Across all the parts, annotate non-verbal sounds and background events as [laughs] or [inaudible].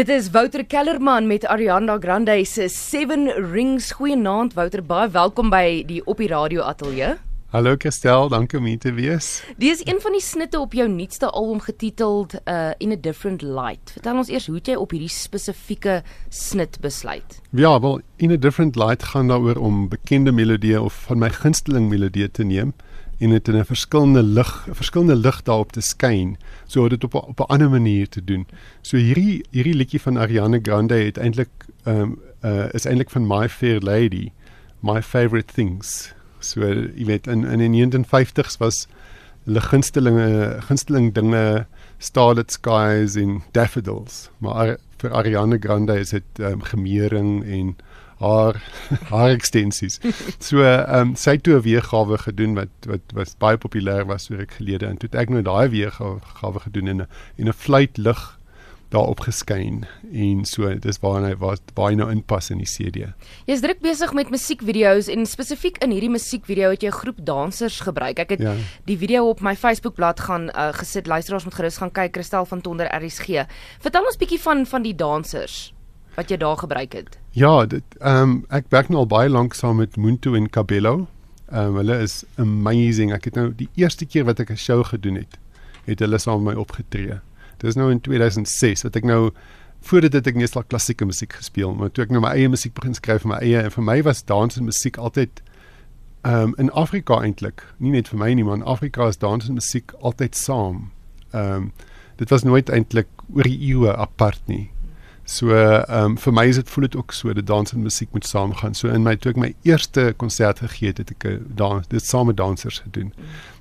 Dit is Wouter Kellerman met Ariana Grande se Seven Rings. Goeienaand Wouter, baie welkom by die op die radio ateljee. Hallo Christel, dankie om hier te wees. Dis een van die snitte op jou nuutste album getiteld uh In a Different Light. Vertel ons eers hoe jy op hierdie spesifieke snit besluit. Ja, wel In a Different Light gaan daaroor om bekende melodieë of van my gunsteling melodieë te neem en dit in 'n verskillende lig, verskillende lig daarop te skyn, so dit op op 'n ander manier te doen. So hierdie hierdie liedjie van Ariana Grande het eintlik ehm um, uh, is eintlik van My Fair Lady, My Favorite Things. So jy weet in in die 1950s was hulle gunstelinge gunsteling dinge Starlit Skies en Daffodils, maar vir Ariana Grande is dit ehm um, gemeering en haar [laughs] haar ekstensies. So ehm um, sy het toe 'n weergawe gedoen wat wat was baie populêr was so ruk gelede en toe het ek nou daai weergawe gedoen in 'n in 'n fluit lig daarop geskyn en so dis waar hy was waar hy nou inpas in die CD. Jy's druk besig met musiekvideo's en spesifiek in hierdie musiekvideo het jy 'n groep dansers gebruik. Ek het ja. die video op my Facebookblad gaan uh, gesit. Luisteraars moet gerus gaan kyk. Kristel van Tonder RSG. Vertel ons bietjie van van die dansers wat jy daar gebruik het. Ja, dit ehm um, ek werk nou al baie lank saam met Muntu en Cabello. Ehm um, hulle is amazing. Ek het nou die eerste keer wat ek 'n show gedoen het, het hulle saam met my opgetree. Dit is nou in 2006 wat ek nou voordat dit ek net al klassieke musiek gespeel, maar toe ek nou my eie musiek begin skryf my eie en vir my was dans en musiek altyd ehm um, in Afrika eintlik, nie net vir my nie, maar in Afrika is dans en musiek altyd saam. Ehm um, dit was nooit eintlik oor die eeue apart nie. So ehm um, vir my is dit voel dit ook so dat dans en musiek moet saamgaan. So in my toe ek my eerste konsert gegee het, het ek 'n dans dit saam met dansers gedoen.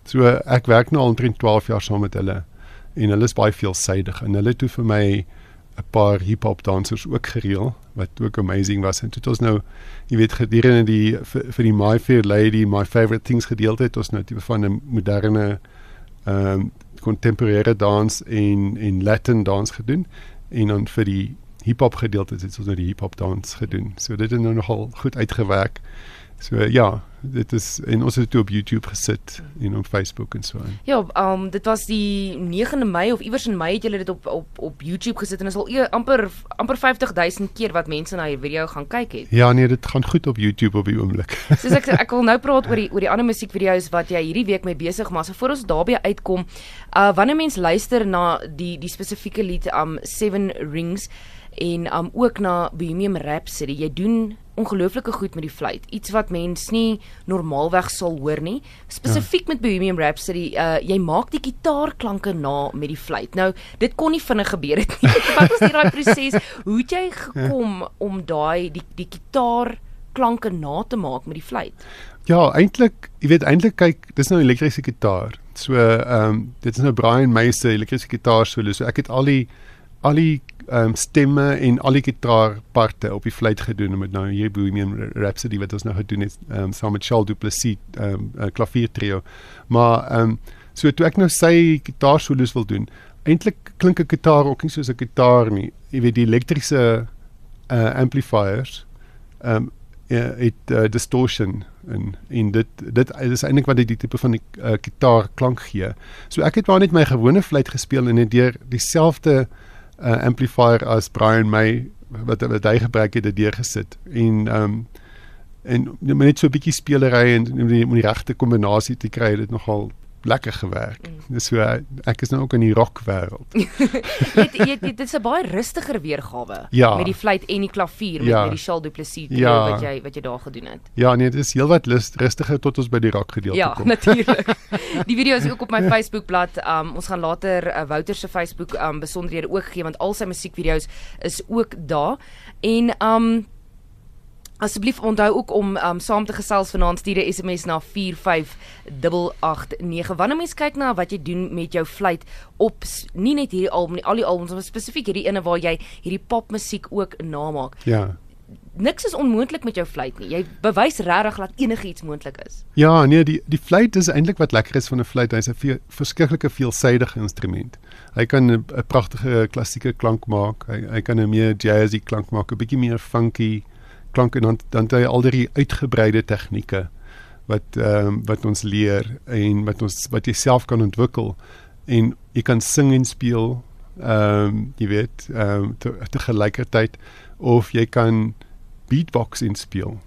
So ek werk nou al omtrent 12 jaar saam met hulle en hulle is baie veelsidig en hulle het toe vir my 'n paar hip-hop dansers ook gereël wat ook amazing was. En toe het ons nou jy weet gedurende die vir, vir die My Fair Lady, My Favorite Things gedeelte het ons nou tipe van 'n moderne ehm um, contemporary dans en en Latin dans gedoen en dan vir die hip-hop gedeelte het ons nou die hip-hop dans gedoen. So dit het nou nogal goed uitgewerk. So ja, dit is en ons het dit op YouTube gesit en op Facebook en so aan. Ja, ehm um, dit was die 9de Mei of iewers in Mei het julle dit op op op YouTube gesit en is al e amper amper 50000 keer wat mense na hierdie video gaan kyk het. Ja, nee, dit gaan goed op YouTube op die oomblik. [laughs] Soos ek ek wil nou praat oor die [laughs] oor die ander musiekvideo's wat jy hierdie week mee besig maar so voor ons daarbey uitkom, uh wanneer mense luister na die die spesifieke lied um Seven Rings en um ook na Bohemian Rhapsody. Jy doen ongelooflike goed met die fluit. Iets wat mens nie normaalweg sal hoor nie. Spesifiek ja. met Bohemian Rhapsody, uh jy maak die gitaarklanke na met die fluit. Nou, dit kon nie vinnig gebeur het nie. [laughs] wat was daai proses? Hoe het jy gekom ja. om daai die die gitaarklanke na te maak met die fluit? Ja, eintlik, jy weet eintlik kyk, dis nou elektriese gitaar. So, ehm um, dit is nou Brian May se elektriese gitaar solo. So ek het al die al die um, stemme en al die gitaarparte op die fluit gedoen met nou hier Bohemian Rhapsody wat ons nou gedoen het um, saam met Charles Duplessis um, 'n klavier trio. Maar ehm um, so toe ek nou sy gitaarsolos wil doen, eintlik klink 'n gitaar ook nie soos 'n gitaar nie. Jy weet die elektriese uh, amplifiers ehm um, het uh, distortion en en dit dit is eintlik wat die tipe van die uh, gitaar klank gee. So ek het maar net my gewone fluit gespeel en net deur dieselfde uh, amplifier as Brian May wat wat hy gebruik het deur gesit en ehm um, en net so 'n bietjie spelery en om die, die regte kombinasie te kry het dit nogal lekker gewerk. Mm. Dis so ek is nou ook in die rock wêreld. [laughs] jy dit is 'n baie rustiger weergawe ja. met die fluit en die klavier met ja. met die Charles Duplessis ja. wat jy wat jy daar gedoen het. Ja, nee, dit is heelwat rustiger tot ons by die rock gedeelte ja, kom. [laughs] Ja, natuurlik. [laughs] die video is ook op my Facebook bladsy. Um ons gaan later uh, Wouter se Facebook um besonderhede ook gee want al sy musiekvideo's is ook daar. En um Asseblief onthou ook om um, saam te gesels vanaand stuur 'n SMS na 45889. Wanneer mens kyk na wat jy doen met jou fluit op nie net hierdie album nie, al die albums, maar spesifiek hierdie ene waar jy hierdie popmusiek ook namaak. Ja. Niks is onmoontlik met jou fluit nie. Jy bewys regtig dat enigiets moontlik is. Ja, nee, die die fluit is eintlik wat lekker is van 'n fluit. Hy's 'n veel, verskriklike veelsidige instrument. Hy kan 'n pragtige klassieke klank maak. Hy hy kan 'n meer jazzy klank maak, 'n bietjie meer funky klank en dan dan het hy al die uitgebreide tegnieke wat ehm um, wat ons leer en wat ons wat jy self kan ontwikkel en jy kan sing en speel Ehm um, jy weet, ehm um, te, te gelykertyd of jy kan beatbox inspel.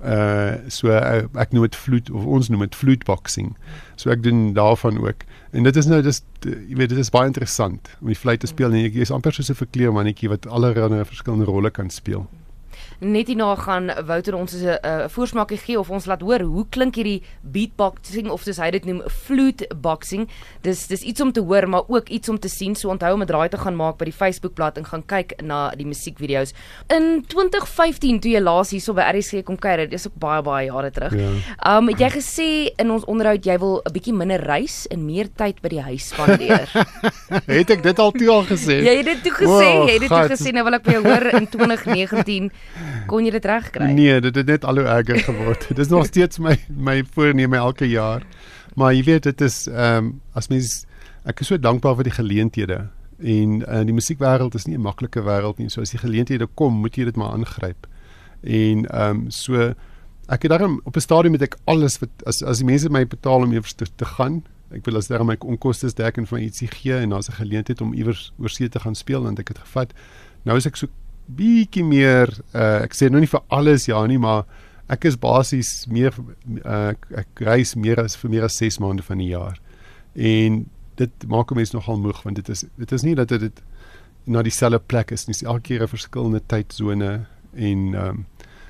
Uh so uh, ek noem dit flute of ons noem dit fluteboxing. So ek doen daarvan ook. En dit is nou dis jy weet dit is baie interessant om die fluit te speel en jy is amper soos 'n verkleermannetjie wat allerlei verskillende rolle kan speel net hierna gaan Wouter ons 'n uh, voorsmaakie gee of ons laat hoor hoe klink hierdie beatboxing of soos hy dit noem flute boxing. Dis dis iets om te hoor maar ook iets om te sien. So onthou om 'n draai te gaan maak by die Facebookblad en gaan kyk na die musiekvideo's. In 2015 toe jy laas hierso by RSC kom kuier, dis ook baie baie jare terug. Ja. Um het jy gesê in ons onderhoud jy wil 'n bietjie minder reis en meer tyd by die huis spandeer. [laughs] het ek dit al toe al gesê? Jy het dit toe gesê, oh, jy het dit toe gesê nou wil ek by jou hoor in [laughs] 2019 Kon jy dit regkry? Nee, dit het net al hoe erger geword. [laughs] dit is nog steeds my my voorneme elke jaar. Maar jy weet dit is ehm um, as mens ek is so dankbaar vir die geleenthede en uh, die musiekwêreld is nie 'n maklike wêreld nie. So as die geleenthede kom, moet jy dit maar aangryp. En ehm um, so ek het daarom op 'n stadium met ek alles wat as as die mense my betaal om eers te, te gaan Ek wil as daar my onkoste dek en van ietsie gee en daar's 'n geleentheid om iewers oorsee te gaan speel en ek het gevat. Nou is ek so bietjie meer uh, ek sê nou nie vir alles ja nie, maar ek is basies meer uh, ek reis meer as vir meer as 6 maande van die jaar. En dit maak 'n mens nogal moeg want dit is dit is nie dat dit na dieselfde plek is nie. Dis elke keer 'n verskillende tydsone en ehm um,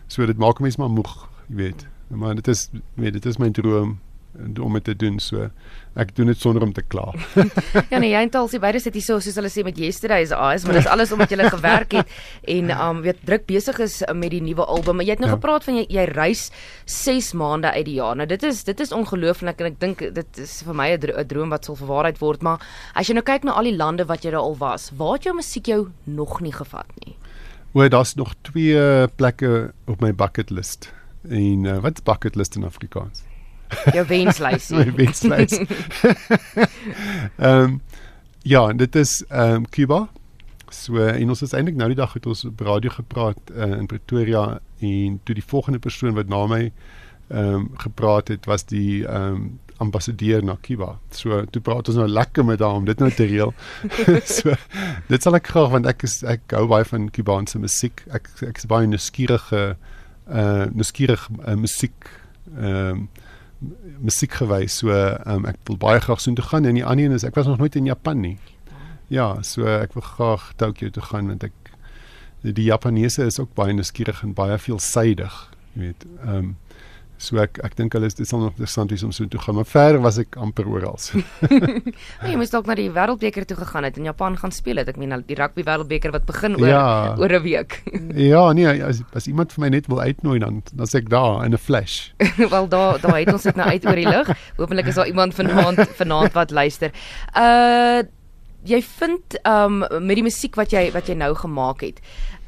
so dit maak 'n mens maar moeg, jy weet. Maar dit is weet dit is my droom om dit te doen so ek doen dit sonder om te kla. [laughs] ja nee, jy en Talsie beide sit hier so soos hulle sê met yesterday's eyes, maar dis alles omdat jy gewerk het en um weet druk besig is met die nuwe album. Jy het nou ja. gepraat van jy, jy reis 6 maande uit die jaar. Nou dit is dit is ongelooflik en ek dink dit is vir my 'n dro droom wat sal verwaarheid word, maar as jy nou kyk na al die lande wat jy daar al was, waar het jou musiek jou nog nie gevat nie? Oor daar's nog twee plekke op my bucket list. En uh, wat's bucket list in Afrikaans? Jou wenslys. My wenslys. Ehm um, ja, dit is ehm um, Cuba. So en ons is eintlik nou die dag het ons op radio gepraat uh, in Pretoria en toe die volgende persoon wat na my ehm um, gepraat het was die ehm um, ambassadeur na Cuba. So toe praat ons nou lekker met hom om dit nou te reël. [laughs] so dit sal ek graag want ek is ek hou baie van Kubaanse musiek. Ek ek is baie nuuskierige uh nuuskierig uh, musiek ehm um, musiek gewys. So um, ek wil baie graag soontoe gaan en die ander een is ek was nog nooit in Japan nie. Ja, so ek wil graag Tokyo toe gaan want ek die Japaneese is ook baie nuuskierig en baie veelsidig, jy weet. Ehm um, So ek ek dink hulle is dit sal nog interessant wees om so toe gaan, maar verder was ek amper oral. maar [laughs] [laughs] jy moes dalk na die Wêreldbeker toe gegaan het in Japan gaan speel het. Ek meen die rugby Wêreldbeker wat begin oor ja. oor 'n week. [laughs] ja, nee, as as iemand vir my net wil uitnooi dan dan sê ek daar in 'n flash. Wel daar daar het ons dit nou uit oor die lug. Hoopelik is daar iemand vanaand vanaand wat luister. Uh jy vind um met die musiek wat jy wat jy nou gemaak het.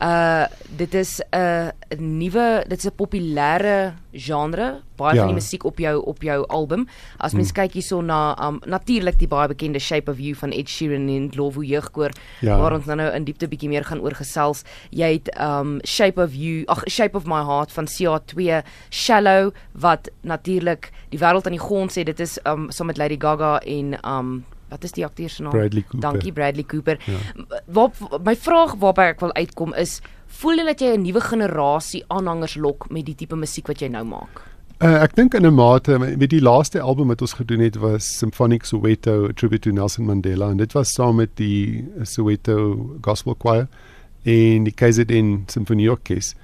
Uh dit is 'n uh, nuwe dit is 'n populêre genre baie ja. van die musiek op jou op jou album as mens hmm. kyk hierso na um natuurlik die baie bekende Shape of You van Ed Sheeran en Glovo jeugkoor ja. waar ons nou nou in diepte bietjie meer gaan oor gesels jy het um Shape of You ag Shape of My Heart van CA2 Shallow wat natuurlik die wêreld aan die grond sê dit is um saam so met Lady Gaga en um wat is die akteur se naam? Bradley Cooper. Dankie Bradley Cooper. Ja. Waar my vraag waarby ek wil uitkom is, voel jy dat jy 'n nuwe generasie aanhangers lok met die tipe musiek wat jy nou maak? Uh, ek dink in 'n mate met die laaste album wat ons gedoen het was Symphonic Soweto Tribute to Nelson Mandela en dit was saam met die Soweto Gospel Choir en die KZN Orchestra.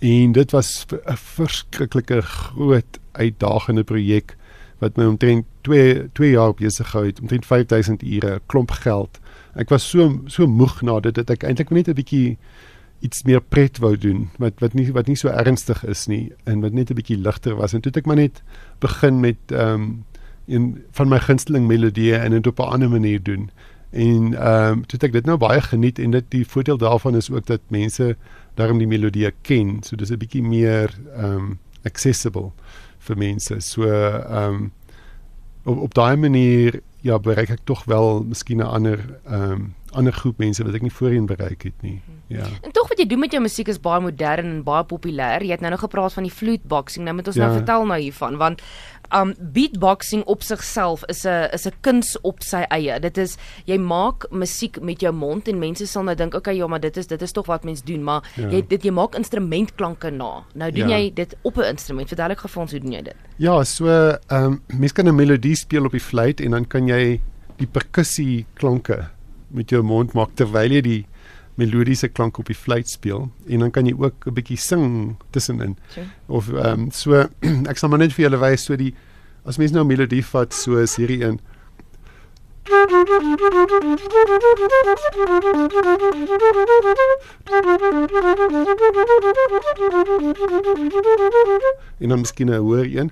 En dit was 'n verskriklike groot uitdagende projek wat my omtrent 2 2 jaar besig gehou het, omtrent 5000 ure, klomp geld. Ek was so so moeg na dit dat ek eintlik net 'n bietjie iets meer pret wou doen wat wat nie wat nie so ernstig is nie en wat net 'n bietjie ligter was en toe het ek maar net begin met ehm um, in van my gunsteling melodieë en dit op 'n ander manier doen. En ehm um, toe het ek dit nou baie geniet en dit die voordeel daarvan is ook dat mense daarom die melodieë ken. So dis 'n bietjie meer ehm um, accessible vir mense. So ehm um, op op daai manier ja bereik ek tog wel miskien 'n ander ehm um, ander groep mense wat ek nie voorheen bereik het nie. Ja. En tog wat jy doen met jou musiek is baie modern en baie populêr. Jy het nou nog gepraat van die flute boxing. Nou moet ons nou ja. nou vertel nou hiervan want um beatboxing op sigself is 'n is 'n kuns op sy eie. Dit is jy maak musiek met jou mond en mense sal nou dink, okay, ja, maar dit is dit is tog wat mens doen, maar ja. jy dit jy maak instrumentklanke na. Nou doen ja. jy dit op 'n instrument. Vertel ek gou vir ons hoe doen jy dit? Ja, so ehm um, mens kan 'n melodie speel op die fluit en dan kan jy die perkussie klanke met jou mond maak terwyl jy die melodiese klank op die fluit speel en dan kan jy ook 'n bietjie sing tussenin. Sure. Of ehm um, so [clears throat] ek sal maar net vir julle wys so die as mens nou 'n melodie vat soos hierdie een En dan miskien 'n hoër een.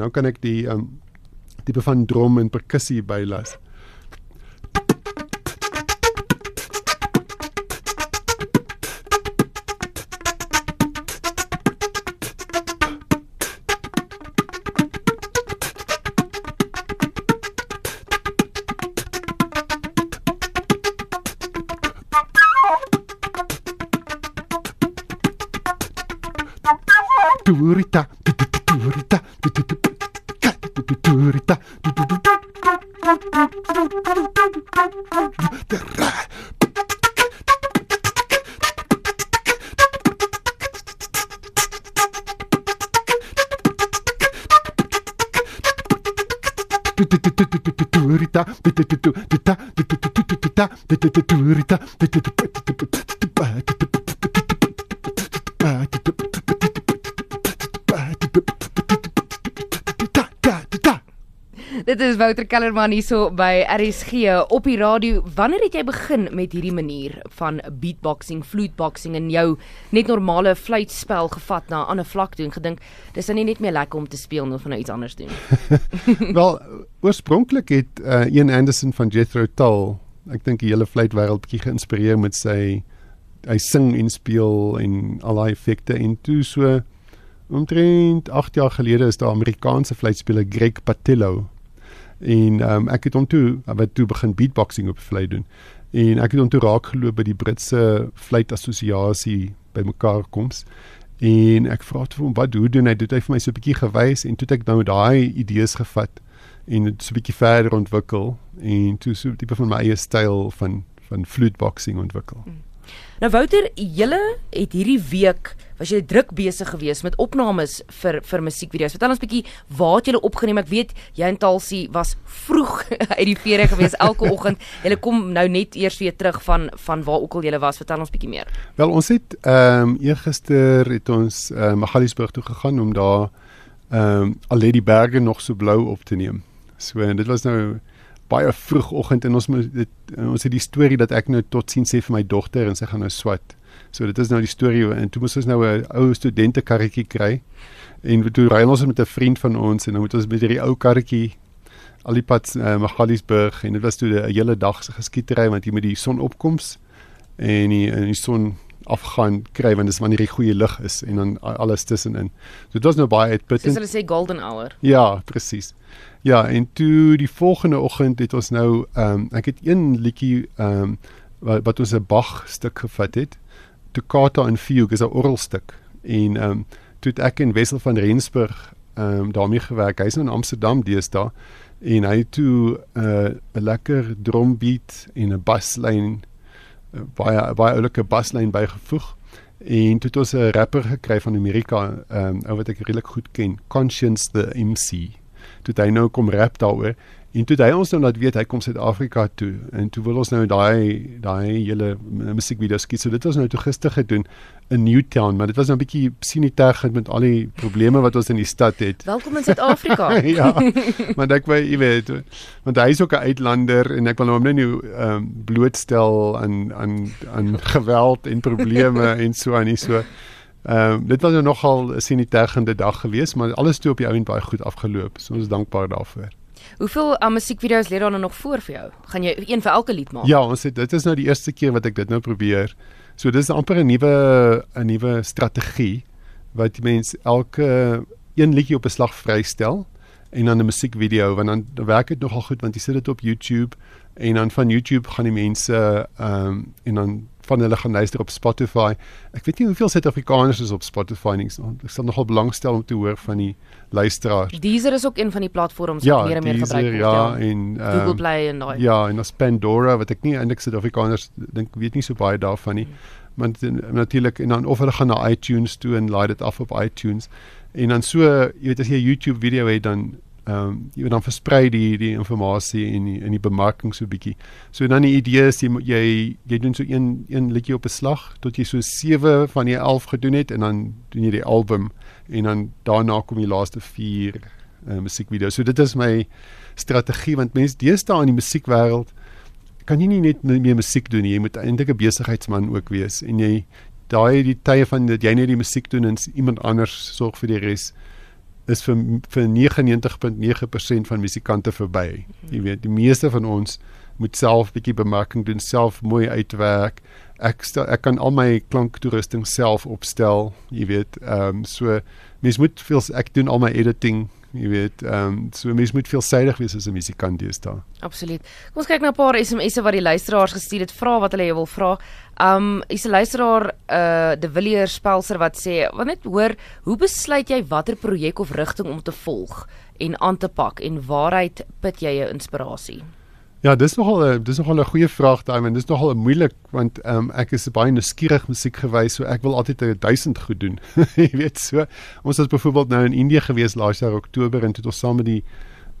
Nou kan ek die um tipe van drum en perkussie bylas. Dit is Wouter Kellerman hierso by RSG op die radio. Wanneer het jy begin met hierdie manier van beatboxing, fluitboxing en jou net normale fluitspel gevat na 'n ander vlak toe en gedink dis nou nie net meer lekker om te speel of nou iets anders doen? [laughs] Wel, oorspronklik het uh, Ian Anderson van Jethro Tull, ek dink die hele fluitwêreld bietjie geïnspireer met sy hy sing en speel en al daai effekte en toe so omtrent 8 jaar gelede is daar Amerikaanse fluitspeler Greg Patillo en um, ek het hom toe wat toe begin beatboxing op vlei doen en ek het hom toe raak geloop by die Britse fluit assosiasie by mekaar koms en ek vra toe hom wat doen hy? Dit hy vir my so 'n bietjie gewys en toe het ek nou daai idees gevat en dit so 'n bietjie verder ontwikkel en toe so 'n tipe van my eie styl van van fluitboxing ontwikkel. Mm. Nou Wouter, julle het hierdie week was jy druk besig geweest met opnames vir vir musiekvideo's. Vertel ons bietjie waar het julle opgeneem? Ek weet jy en Talsie was vroeg [laughs] uit die vere geweest elke [laughs] oggend. Julle kom nou net eers weer terug van van waar ook al julle was. Vertel ons bietjie meer. Wel, ons het ehm um, eergister het ons ehm uh, Magaliesburg toe gegaan om daar ehm um, al die berge nog so blou op te neem. So en dit was nou baie vroegoggend en ons dit ons het die storie dat ek nou tot sien sê vir my dogter en sy gaan nou swat. So dit is nou die storie en toe moes ons nou 'n ou studente karretjie kry. En toe ry ons met 'n vriend van ons en dan moet ons met hierdie ou karretjie al die pad uh, Magaliesburg en dit was toe 'n hele dag se geskietery want jy met die son opkoms en die, en die son afgaan kry want dis wanneer die goeie lig is en dan alles tussenin. So dit was nou baie uitputtend. Dis hulle sê golden hour. Ja, presies. Ja, en toe die volgende oggend het ons nou ehm um, ek het een liedjie ehm um, wat, wat ons 'n Bach stuk gevat het. Toccata and Fugue is 'n orgelstuk en ehm um, toe ek in Wessel van Rensburg ehm um, daarmee gewerk. Hy's nou in Amsterdam deesdae en hy het toe eh, 'n uh, lekker drumbeat en 'n baslyn uh, baie baie oulike baslyn bygevoeg. En toe het ons 'n rapper gekry van Amerika, ehm um, ou wat ek redelik goed ken, Conscience the MC toe hy nou kom rap daaroor en toe hy ons nou laat weet hy kom Suid-Afrika toe en toe wil ons nou daai daai hele musiekvideo skiet. So dit was nou toe gister gedoen in Newtown maar dit was nou 'n bietjie siniteg met al die probleme wat ons in die stad het. Welkom in Suid-Afrika. [laughs] Ja maar ek weet jy weet want hy is ook 'n uitlander en ek wil nou hom nou um, blootstel aan aan aan geweld en probleme en so aan nie so Ehm um, dit was nou nogal 'n sinitergende dag geweest, maar alles toe op die ouend baie goed afgeloop. So ons is dankbaar daarvoor. Hoeveel uh, musiekvideo's lê daar nou nog voor vir jou? Gaan jy een vir elke lied maak? Ja, ons het dit is nou die eerste keer wat ek dit nou probeer. So dis amper 'n nuwe 'n nuwe strategie wat die mens elke een liedjie op 'n slag vrystel en dan 'n musiekvideo want dan, dan werk dit nogal goed want jy sit dit op YouTube en dan van YouTube gaan die mense ehm um, en dan van hulle gaan luister op Spotify. Ek weet nie hoeveel Suid-Afrikaners is op Spotify nie. Ek sal nogal belangstel om te hoor van die luisteraars. Deezer is ook een van die platforms ja, wat meer en meer gebruik word. Ja, ja, en um, Google Play en daai. Ja, en ons Pandora wat ek nie eintlik Suid-Afrikaners dink weet nie so baie daarvan nie. Want hmm. natuurlik en dan of hulle gaan na iTunes toe en laai dit af op iTunes. En dan so, jy weet as jy 'n YouTube video het dan ehm um, jy dan versprei die die inligting in die, in die bemarking so bietjie. So dan die idee is jy jy jy doen so een een liedjie op 'n slag tot jy so 7 van die 11 gedoen het en dan doen jy die album en dan daarna kom die laaste 4 uh, eh, musiekvideo's. So dit is my strategie want mense deesdae in die musiekwêreld kan jy nie net meer musiek doen nie. Jy moet eintlik 'n besigheidsman ook wees en jy daai die tye van dat jy net die musiek doen en iemand anders sorg vir die res is vir vir 99.9% van musikante verby. Jy mhm. weet, die meeste van ons moet self bietjie bemarking doen, self mooi uitwerk. Ek stel, ek kan al my klanktoerusting self opstel, jy weet. Ehm um, so mens moet veel ek doen al my editing jy weet, ehm um, so mense moet veelsidig wees as 'n musikant deesdae. Absoluut. Kom ons kyk na 'n paar SMS'e wat die luisteraars gestuur het, vra wat hulle jou wil vra. Um is 'n luisteraar uh De Villiers Spelser wat sê, "Wat net hoor, hoe besluit jy watter projek of rigting om te volg en aan te pak en waaruit put jy jou inspirasie?" Ja, dis nogal 'n dis nogal 'n goeie vraag daai, want dis nogal moeilik want ehm um, ek is baie nuuskierig musiek gewys, so ek wil altyd 'n duisend goed doen. [laughs] Jy weet so. Ons was byvoorbeeld nou in Indië gewees laas jaar Oktober en het ons saam met die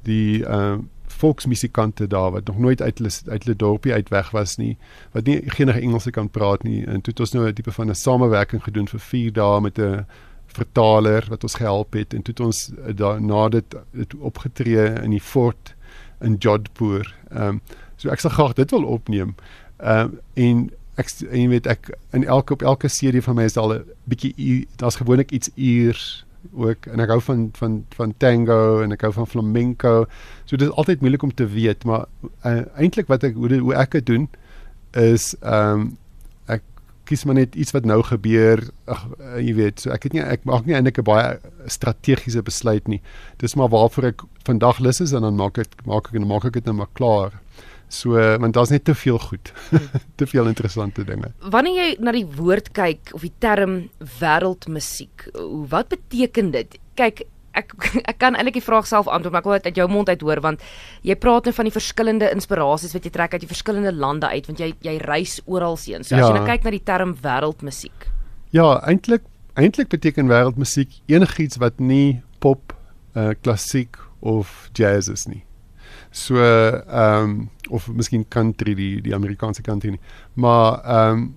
die ehm uh, volksmusikante daar wat nog nooit uit hulle uit hulle dorpie uit weg was nie, wat nie enige Engels kan praat nie en toe het ons nou 'n tipe van 'n samewerking gedoen vir 4 dae met 'n vertaler wat ons gehelp het en toe het ons uh, daarna dit, dit opgetree in die fort in Jodhpur. Ehm um, so ek sal graag dit wil opneem. Ehm um, en ek en jy weet ek in elke op elke serie van my is al 'n bietjie daar's gewoonlik iets uurs ook en ek hou van van van tango en ek hou van flamenco. So dit is altyd moeilik om te weet, maar uh, eintlik wat ek hoe, hoe ek dit doen is ehm um, kies maar net iets wat nou gebeur. Ag uh, jy weet, so ek het nie ek maak nie eintlik 'n baie strategiese besluit nie. Dis maar waarvoor ek vandag lus is en dan maak ek maak ek en maak ek dit net maar klaar. So want daar's net te veel goed. [laughs] te veel interessante dinge. Wanneer jy na die woord kyk of die term wêreldmusiek, wat beteken dit? Kyk, ek [laughs] ek kan eintlik die vraag self antwoord, maar ek wil dit uit jou mond uit hoor want jy praat net van die verskillende inspirasies wat jy trek uit die verskillende lande uit want jy jy reis oral heen. So as ja. jy nou kyk na die term wêreldmusiek. Ja, eintlik eintlik beteken wêreldmusiek enigiets wat nie pop, uh, klassiek of jazz is nie. So ehm um, of miskien country die die Amerikaanse country nie. Maar ehm um,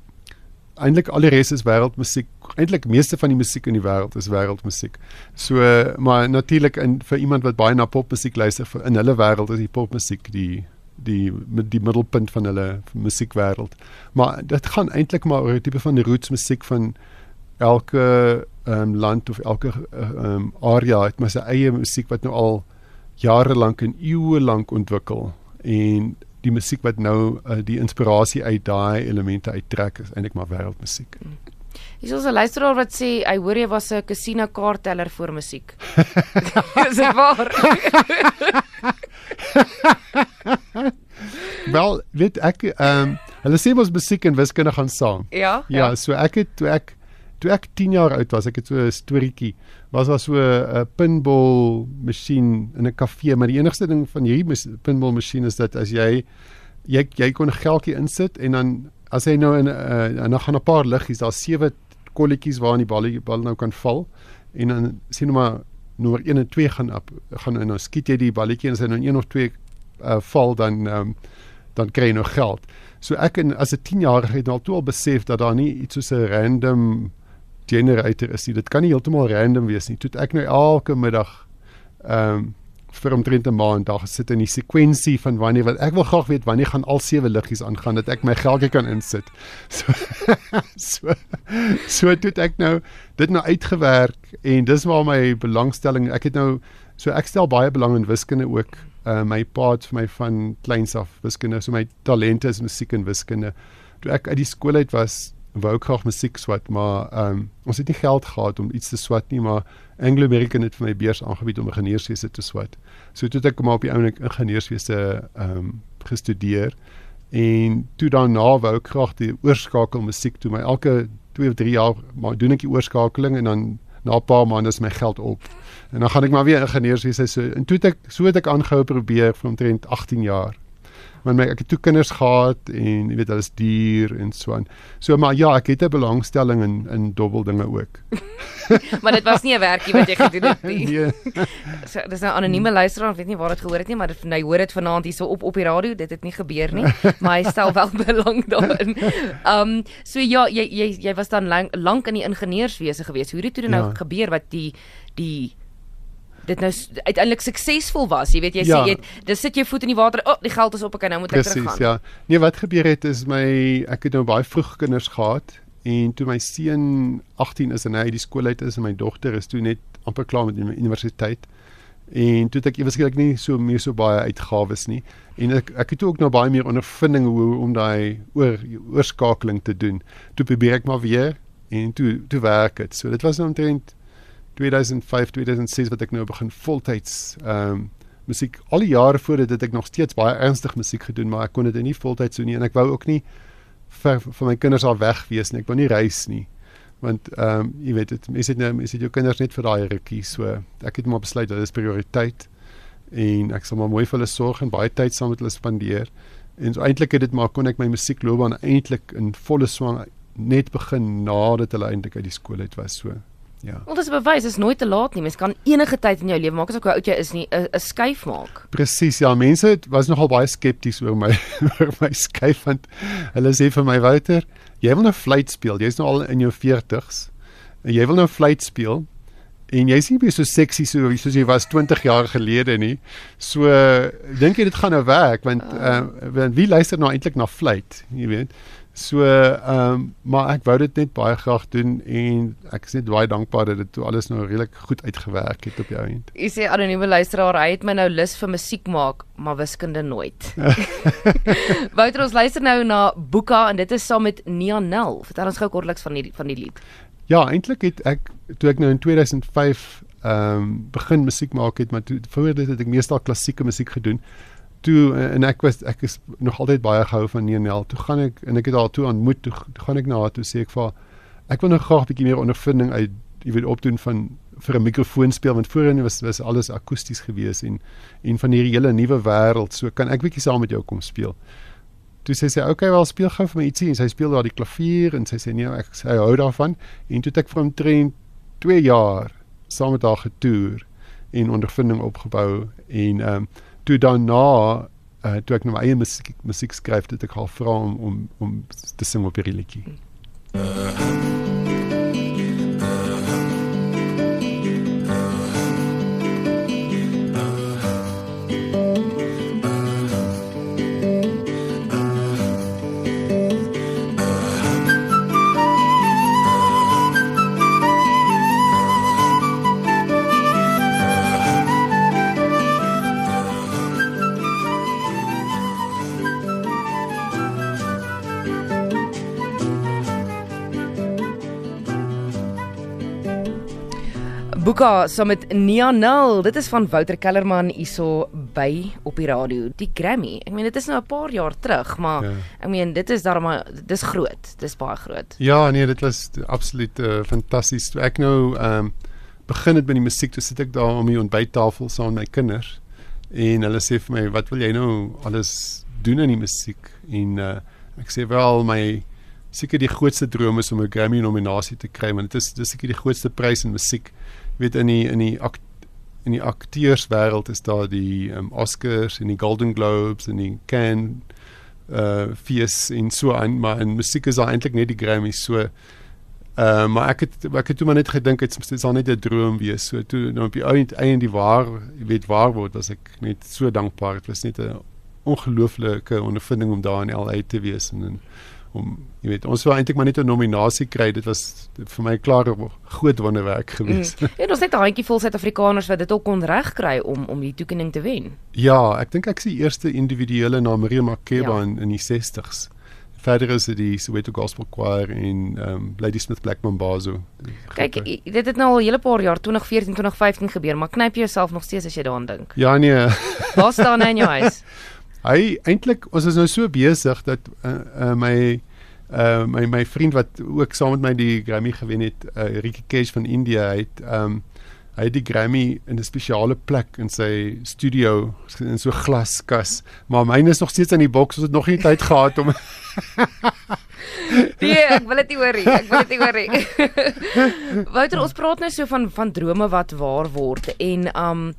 eintlik al die res is wêreldmusiek. Eintlik meeste van die musiek in die wêreld is wêreldmusiek. So maar natuurlik in vir iemand wat baie na popmusiek luister, in hulle wêreld is die popmusiek die die die middelpunt van hulle musiekwêreld. Maar dit gaan eintlik maar oor 'n tipe van roots musiek van elke ehm um, land of elke ehm um, area het maar sy eie musiek wat nou al jare lank en eeue lank ontwikkel en die musiek wat nou uh, die inspirasie uit daai elemente uittrek is eintlik maar wêreldmusiek. Hmm. Hier is 'n luisteraar wat sê hy hoor jy was 'n casino kaartteller vir musiek. [laughs] [laughs] is dit waar? [laughs] Wel, weet ek ehm um, hulle sê mos musiek en wiskunde gaan saam. Ja. Ja, ja. so ek het toe ek toe ek 10 jaar oud was, ek het so 'n storieetjie was daar so 'n pinball masjien in 'n kafee, maar die enigste ding van hierdie pinball masjien is dat as jy jy jy kon geldjie insit en dan as hy nou in 'n uh, dan gaan 'n paar liggies, daar's sewe kolletjies waar in die bal die bal nou kan val en dan sien nou maar nommer 1 en 2 gaan op gaan nou skiet jy die balletjie en as hy nou 1 of 2 uh, val dan um, dan kry jy nou geld. So ek en as 'n 10-jarige het nou al toe al besef dat daar nie iets soos 'n random generator is nie. Dit kan nie heeltemal random wees nie. Toe ek nou elke middag ehm um, vir omtrent 'n maand daar gesit in die sekwensie van wanneer wat ek wil graag weet wanneer gaan al sewe liggies aangaan dat ek my geldjie kan insit. [laughs] So so so toe ek nou dit nou uitgewerk en dis waar my belangstelling ek het nou so ek stel baie belang in wiskunde ook. Uh, my pa het vir my van kleins af wiskunde so my talente is musiek en wiskunde. Toe ek uit die skool uit was wou graag musiek swat, maar um, ons het nie geld gehad om iets te swat nie, maar Anglo American het vir my beurs aangebied om ingenieurswese te swat. So toe het ek maar op die ouene ingenieurswese ehm um, gestudeer en toe daarna wou ek graag die oorskakel musiek toe my elke 2 of 3 jaar maar doen ek die oorskakeling en dan na 'n paar maande is my geld op. En dan gaan ek maar weer ingenieurswese so en toe het ek so het ek aangehou probeer vir omtrent 18 jaar want my ek het toe kinders gehad en jy weet hulle is duur en so aan. So maar ja, ek het 'n belangstelling in in dobbeldinge ook. [laughs] maar dit was nie 'n werkie wat jy gedoen het nie. [laughs] nee. [laughs] So dis 'n anonieme luisteraar, ek weet nie waar dit gehoor het nie, maar dit nou hoor dit vanaand hierso op op die radio, dit het nie gebeur nie, maar hy stel wel belang daarin. Um so ja, jy jy jy was dan lank lank in die ingenieurswese gewees. Hoe het dit toe nou ja. gebeur wat die die dit nou uiteindelik suksesvol was. Jy weet jy ja. sê jy dis sit jou voet in die water. O, oh, die geld is op. Okay, nou moet Precies, ek teruggaan. Presies, ja. Nee, wat gebeur het is my ek het nou baie vroeg kinders gehad en toe my seun 18 is en hy uit die skool uit is en my dogter is toe net amper klaar met die universiteit. En toe het ek eweslik nie so meer so baie uitgawes nie. En ek ek het ook nou baie meer ondervinding hoe om daai oor oorskakeling te doen. Toe probeer ek maar weer en toe toe werk dit. So dit was nou omtrent 2005 2006 wat ek nou begin voltyds ehm um, musiek al die jare voor dit het ek nog steeds baie ernstig musiek gedoen maar ek kon dit nie voltyds doen nie en ek wou ook nie vir vir my kinders al weg wees nie. Ek wou nie reis nie want ehm um, jy weet dit mense het nou mense het jou kinders net vir daai rukkie so ek het maar besluit dat dit is prioriteit en ek sal maar mooi vir hulle sorg en baie tyd saam met hulle spandeer. En so eintlik het dit maar kon ek my musiekloopbaan eintlik in volle swang net begin nadat hulle eintlik uit die skool uit was so Ja. Want dit is bewys is nooit te laat nie. Mens kan enige tyd in jou lewe maak as ek hoe oud jy is nie 'n skuif maak. Presies. Ja, mense het, was nogal baie skepties oor my [laughs] oor my skuif want hulle sê vir my Wouter, jy wil nou fluit speel. Jy's nou al in jou 40s. En jy wil nou fluit speel. En jy's nie meer so seksie so soos jy was 20 jaar gelede nie. So dink jy dit gaan nou werk want uh, uh, wie luister nou eintlik na fluit, jy weet? So ehm um, maar ek wou dit net baie graag doen en ek is net baie dankbaar dat dit alles nou redelik goed uitgewerk het op die einde. Jy sê anonieme luisteraar, hy het my nou lus vir musiek maak, maar wiskunde nooit. [laughs] Wouter ons luister nou na Boeka en dit is saam met Nianel. Vertel ons gou kortliks van die van die lied. Ja, eintlik het ek toe ek nou in 2005 ehm um, begin musiek maak het, maar toe voor dit het ek meestal klassieke musiek gedoen toe en ek was ek is nog altyd baie gehou van Neenel. Toe gaan ek en ek het haar toe ontmoet. Toe, toe gaan ek na haar toe sê ek vir ek wil nog graag 'n bietjie meer ondervinding uit jy weet opdoen van vir 'n mikrofoon speel want voorheen was was alles akoesties gewees en en van hierdie hele nuwe wêreld. So kan ek bietjie saam met jou kom speel. Toe sê sy oké, okay, wel speel gou vir my ietsie en sy speel daar die klavier en sy sê nee, ek sy hou daarvan en toe het ek vir hom trend 2 jaar saam met haar getoer en ondervinding opgebou en ehm um, toe daarna uh, toe ek nou my eie musiek musiek skryf het ek haar vra om om om te sing op hierdie liedjie. Uh, Boeka saam met Nianel. Dit is van Wouter Kellerman hierso by op die radio. Die Grammy. Ek meen dit is nou 'n paar jaar terug, maar ja. ek meen dit is daarmee dis groot. Dis baie groot. Ja, nee, dit was absoluut uh, fantasties. Ek nou ehm um, begin het met die musiek, toe sit ek daar om die ontbyttafel saam met my kinders en hulle sê vir my, "Wat wil jy nou alles doen in die musiek?" En uh, ek sê wel my seker die grootste droom is om 'n Grammy nominasie te kry, want dit is dis seker die grootste prys in musiek weet in die in die akt, in die akteurswêreld is daar die um, Oscars en die Golden Globes en die Cannes uh fees en so aan maar in musiek is daar eintlik net die Grammys so uh maar ek het ek het toe maar net gedink dit sal net 'n droom wees. So toe nou op die einde einde die waar jy weet waar word as ek net so dankbaar. Dit was net 'n ongelooflike ondervinding om daar in LA te wees en in om jy weet ons wou eintlik maar net 'n nominasie kry dit was vir my klaar 'n groot wonderwerk gewees. Mm. Ja, ons het 'n handjie vol Suid-Afrikaners wat dit ook kon regkry om om die toekenning te wen. Ja, ek dink ek is die eerste individuele na Maria Makeba ja. in, in die 60s verder is dit die Soweto Gospel Choir en ehm um, Ladysmith Black Mambazo. Kyk, dit het nou al 'n hele paar jaar 2014, 2015 gebeur, maar knyp jy jouself nog steeds as jy daaraan dink. Ja nee. Waar staan hy in jou huis? [laughs] Hy eintlik ons is nou so besig dat uh, uh, my uh, my my vriend wat ook saam met my die Grammy gewen het, uh, Ricky Cash van India, hy het um, hy het die Grammy in 'n spesiale plek in sy studio in so glaskas. Maar myne is nog steeds in die boks. Ons het nog nie tyd gehad om Nee, ek wil dit nie hoor nie. Ek wil dit nie hoor nie. [laughs] Wouter, ons praat nou so van van drome wat waar word en um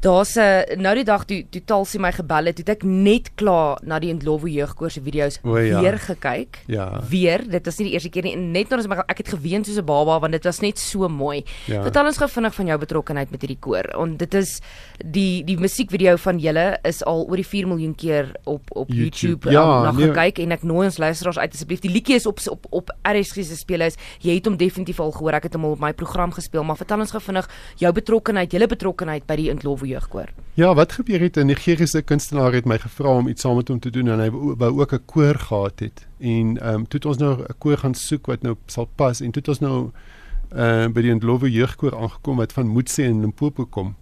daar's 'n nou die dag toe toe Talsie my gebel het, het ek net klaar na die Ndlovu jeugkoor se video's O, ja. weer gekyk. Ja. Weer, dit was nie die eerste keer nie. En net nou as my ek het geween soos 'n baba want dit was net so mooi. Ja. Vertel ons gou vinnig van jou betrokkeheid met hierdie koor. Want dit is die die musiekvideo van julle is al oor die 4 miljoen keer op op YouTube. YouTube, Ja, um, na nee. gekyk en ek nooi ons luisteraars uit asseblief. Die liedjie is op op op RSG se speelhuis. Jy het hom definitief al gehoor. Ek het hom al op my program gespeel, maar vertel ons gou vinnig jou betrokkeheid, julle betrokkeheid by die Ndlovu jeugkoor. Ja, wat gebeur het 'n Nigeriese kunstenaar het my gevra om iets saam met hom te doen en hy wou ook 'n koor gehad het. En ehm um, toe het ons nou 'n koor gaan soek wat nou sal pas en toe het ons nou uh by die Ndlovu jeugkoor aangekom wat van Moetse en Limpopo kom.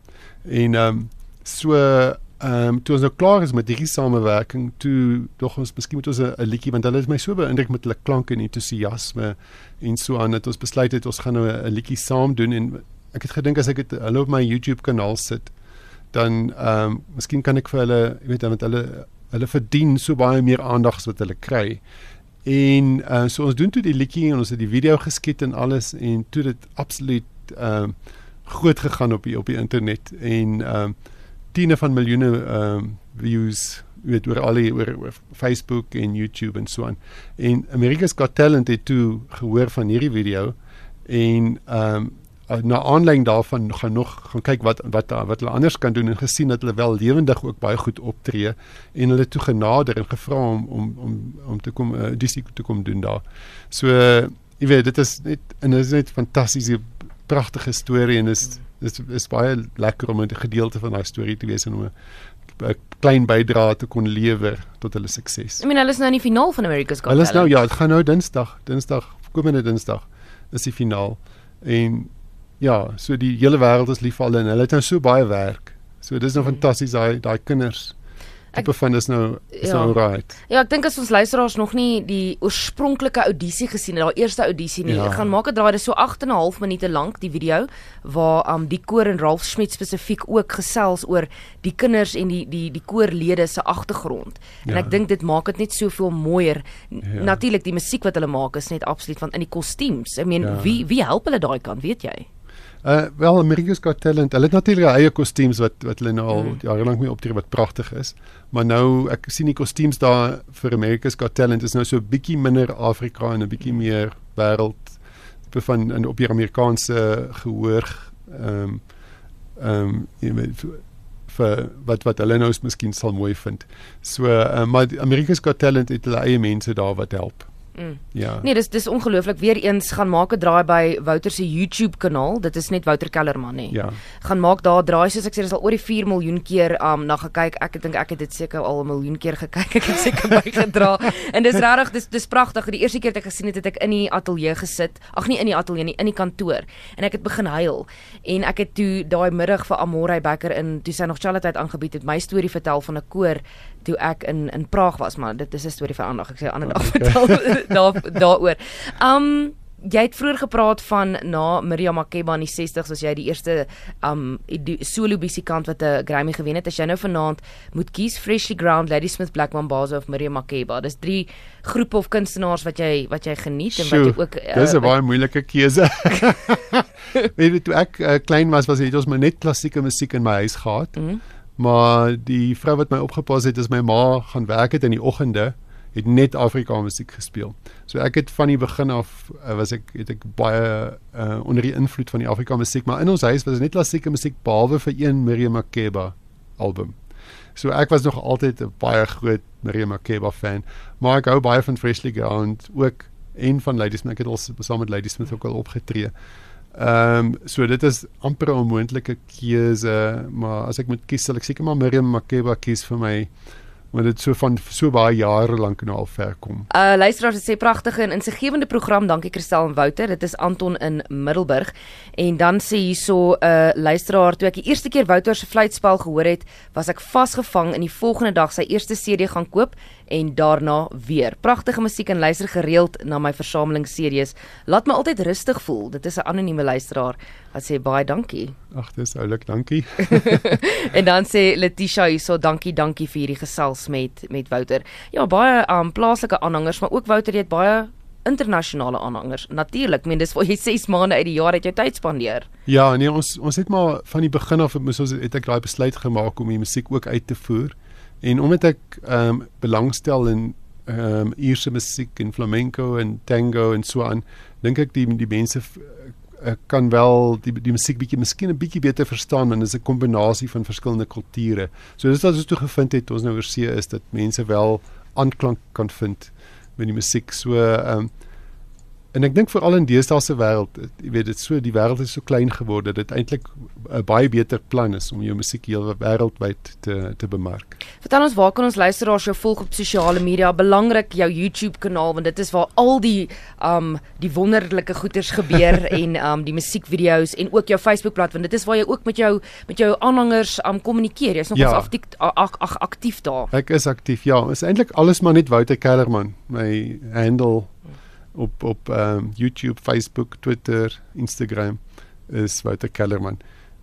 En ehm um, so ehm um, toe ons nou klaar is met hierdie samewerking, toe dog ons miskien moet ons 'n liedjie want hulle is my so beïndruk met hulle klanke en entoesiasme en so aan dat ons besluit het ons gaan nou 'n liedjie saam doen en ek het gedink as ek dit hulle op my YouTube kanaal sit dan ehm um, miskien kan ek vir hulle, jy weet, want hulle hulle verdien so baie meer aandag as wat hulle kry. En uh, so ons doen toe die liedjie en ons het die video geskiet en alles en toe dit absoluut ehm um, groot gegaan op die op die internet en ehm um, tiene van miljoene ehm um, views weet oor al die oor, oor Facebook en YouTube en so aan. En America's Got Talent het toe gehoor van hierdie video en ehm um, uh, na aanleiding daarvan gaan nog gaan kyk wat wat wat hulle anders kan doen en gesien dat hulle wel lewendig ook baie goed optree en hulle toe genader en gevra om om om om te kom uh, dis te kom doen daar. So uh, jy weet dit is net en dit is net fantastiese pragtige storie en is is is baie lekker om 'n gedeelte van daai storie te wees en om 'n 'n klein bydrae te kon lewer tot hulle sukses. I mean, hulle is nou in die finaal van America's Got Hulle is nou Talent. ja, dit gaan nou Dinsdag, Dinsdag, komende Dinsdag is die finaal. En ja, so die hele wêreld is lief vir hulle en hulle het nou so baie werk. So dis nou Mm. fantasties daai daai kinders. Ek- Tipe van is nou is Ja. nou right. Ja, ek dink as ons luisteraars nog nie die oorspronklike audisie gesien het, daai eerste audisie nie, Ja. gaan maak 'n draai, dit is so 8 en 'n half minute lank die video waar um die koor en Ralph Schmidt spesifiek ook gesels oor die kinders en die die die koorlede se agtergrond. En Ja. ek dink dit maak dit net soveel mooier. Ja. Natuurlik die musiek wat hulle maak is net absoluut van in die kostuums. Ek meen, ja. wie wie help hulle daai kant, weet jy? Uh wel America's Got Talent. Hulle het natuurlik eie kostuums wat wat hulle nou al Mm. jare lank mee optree wat pragtig is. Maar nou ek sien die kostuums daar vir America's Got Talent is nou so 'n bietjie minder Afrika en 'n bietjie meer wêreld van in op die Amerikaanse gehoor ehm um, ehm um, jy weet vir- wat wat hulle nou is miskien sal mooi vind. So uh, maar America's Got Talent het hulle eie mense daar wat help. Mm. Ja. Nee, dis dis ongelooflik. Weer eens gaan maak 'n draai by Wouter se YouTube kanaal. Dit is net Wouter Kellerman, nê. Ja. gaan maak daar draai soos ek sê dis al oor die 4 miljoen keer um na gekyk. Ek dink ek het dit seker al 'n miljoen keer gekyk. Ek het seker bygedra. [laughs] en dis regtig dis dis pragtig. Die eerste keer wat ek gesien het, het ek in die ateljee gesit. Ag nee, in die ateljee nie, in die kantoor. En ek het begin huil. En ek het toe daai middag vir Amorey Becker in toe sy nog Charlotte aangebied het, my storie vertel van 'n koor toe ek in in Praag was, maar dit is 'n storie vir ander dag. Ek sê ander dag vertel [laughs] daar daaroor. Um jy het vroeër gepraat van na Miriam Makeba in die 60s as jy die eerste um solo musikant wat 'n Grammy gewen het. As jy nou vanaand moet kies Freshly Ground, Ladysmith Black Mambazo of Miriam Makeba. Dis drie groepe of kunstenaars wat jy wat jy geniet en wat jy Sjoe, ook uh, Dis 'n baie moeilike keuse. [laughs] Weet jy toe ek uh, klein was, was het ons maar net klassieke musiek in my huis gehad. mm, Maar die vrou wat my opgepas het, is my ma gaan werk het in die oggende, het net Afrikaanse musiek gespeel. So ek het van die begin af uh, was ek het ek baie uh, onder die invloed van die Afrikaanse musiek, maar in ons huis was dit net klassieke musiek behalwe vir een Miriam Makeba album. So ek was nog altyd 'n baie groot Miriam Makeba fan, maar ek hou baie van Freshly Ground ook en van Ladysmith. Ek het al saam met Ladysmith ook al opgetree. Ehm um, so dit is amper 'n onmoontlike keuse, maar as ek moet kies sal ek seker maar Miriam Makeba kies vir my want dit so van so baie jare lank nou al ver kom. Uh luisteraars sê pragtige en insiggewende program. Dankie Christel en Wouter. Dit is Anton in Middelburg. En dan sê hierso 'n uh, luisteraar toe ek die eerste keer Wouter se fluitspel gehoor het, was ek vasgevang in die volgende dag sy eerste CD gaan koop en daarna weer. Pragtige musiek en luister gereeld na my versameling series. Laat my altyd rustig voel. Dit is 'n anonieme luisteraar wat sê baie dankie. Ag, dis oulik, dankie. [laughs] [laughs] en dan sê Letitia hierso, dankie, dankie vir hierdie gesels met met Wouter. Ja, baie um plaaslike aanhangers, maar ook Wouter het baie internasionale aanhangers. Natuurlik, meen dis vir jy 6 maande uit die jaar het jy tyd spandeer. Ja, nee, ons ons het maar van die begin af moes ons het ek daai besluit gemaak om die musiek ook uit te voer. En omdat ek ehm um, belangstel in ehm um, Ierse musiek en flamenco en tango en so aan, dink ek die die mense ek kan wel die die musiek bietjie miskien 'n bietjie beter verstaan en dis 'n kombinasie van verskillende kulture. So dis wat ons toe gevind het ons nou oor see is dat mense wel aanklank kan vind met die musiek. So ehm um, En ek dink veral in deesdae se wêreld, jy weet dit so die wêreld is so klein geword dat dit eintlik 'n baie beter plan is om jou musiek heel wêreldwyd te te bemark. Vertel ons waar kan ons luisteraars jou volg op sosiale media? Belangrik jou YouTube kanaal want dit is waar al die um die wonderlike goeders gebeur [laughs] en um die musiekvideo's en ook jou Facebookblad want dit is waar jy ook met jou met jou aanhangers um kommunikeer. Jy's nog ja. aktief ag ag aktief daar. Ek is aktief. Ja, is eintlik alles maar net Wouter Kellerman, my handle op op um, YouTube, Facebook, Twitter, Instagram is Wouter Kellerman.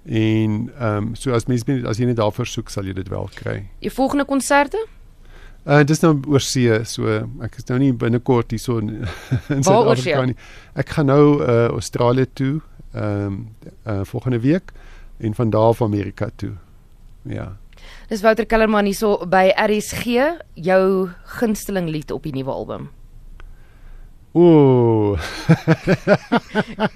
En ehm um, so as mens as jy net daarvoor soek sal jy dit wel kry. Jou volgende konserte? Uh dis nou oor see, so ek is nou nie binnekort hier so in, [laughs] in Suid-Afrika nie. Ek gaan nou uh Australië toe ehm um, uh volgende week en van daar af Amerika toe. Ja. Dis Wouter Kellerman hier so by RSG, jou gunsteling lied op die nuwe album. Ooh.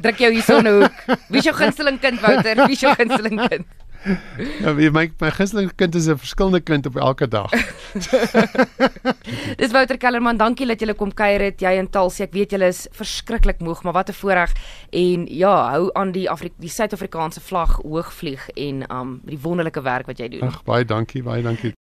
Druk jou hierson hoek. Wie is jou gunsteling kind Wouter? Wie is jou gunsteling kind? Ja, wie my my gunsteling kind is 'n verskillende kind op elke dag. Dis Wouter Kellerman, dankie dat jy kom kuier het. Jy en Talsie, ek weet julle is verskriklik moeg, maar wat 'n voorreg en ja, hou aan die Afri die Suid-Afrikaanse vlag hoog vlieg en um die wonderlike werk wat jy doen. Ag, baie dankie, baie dankie.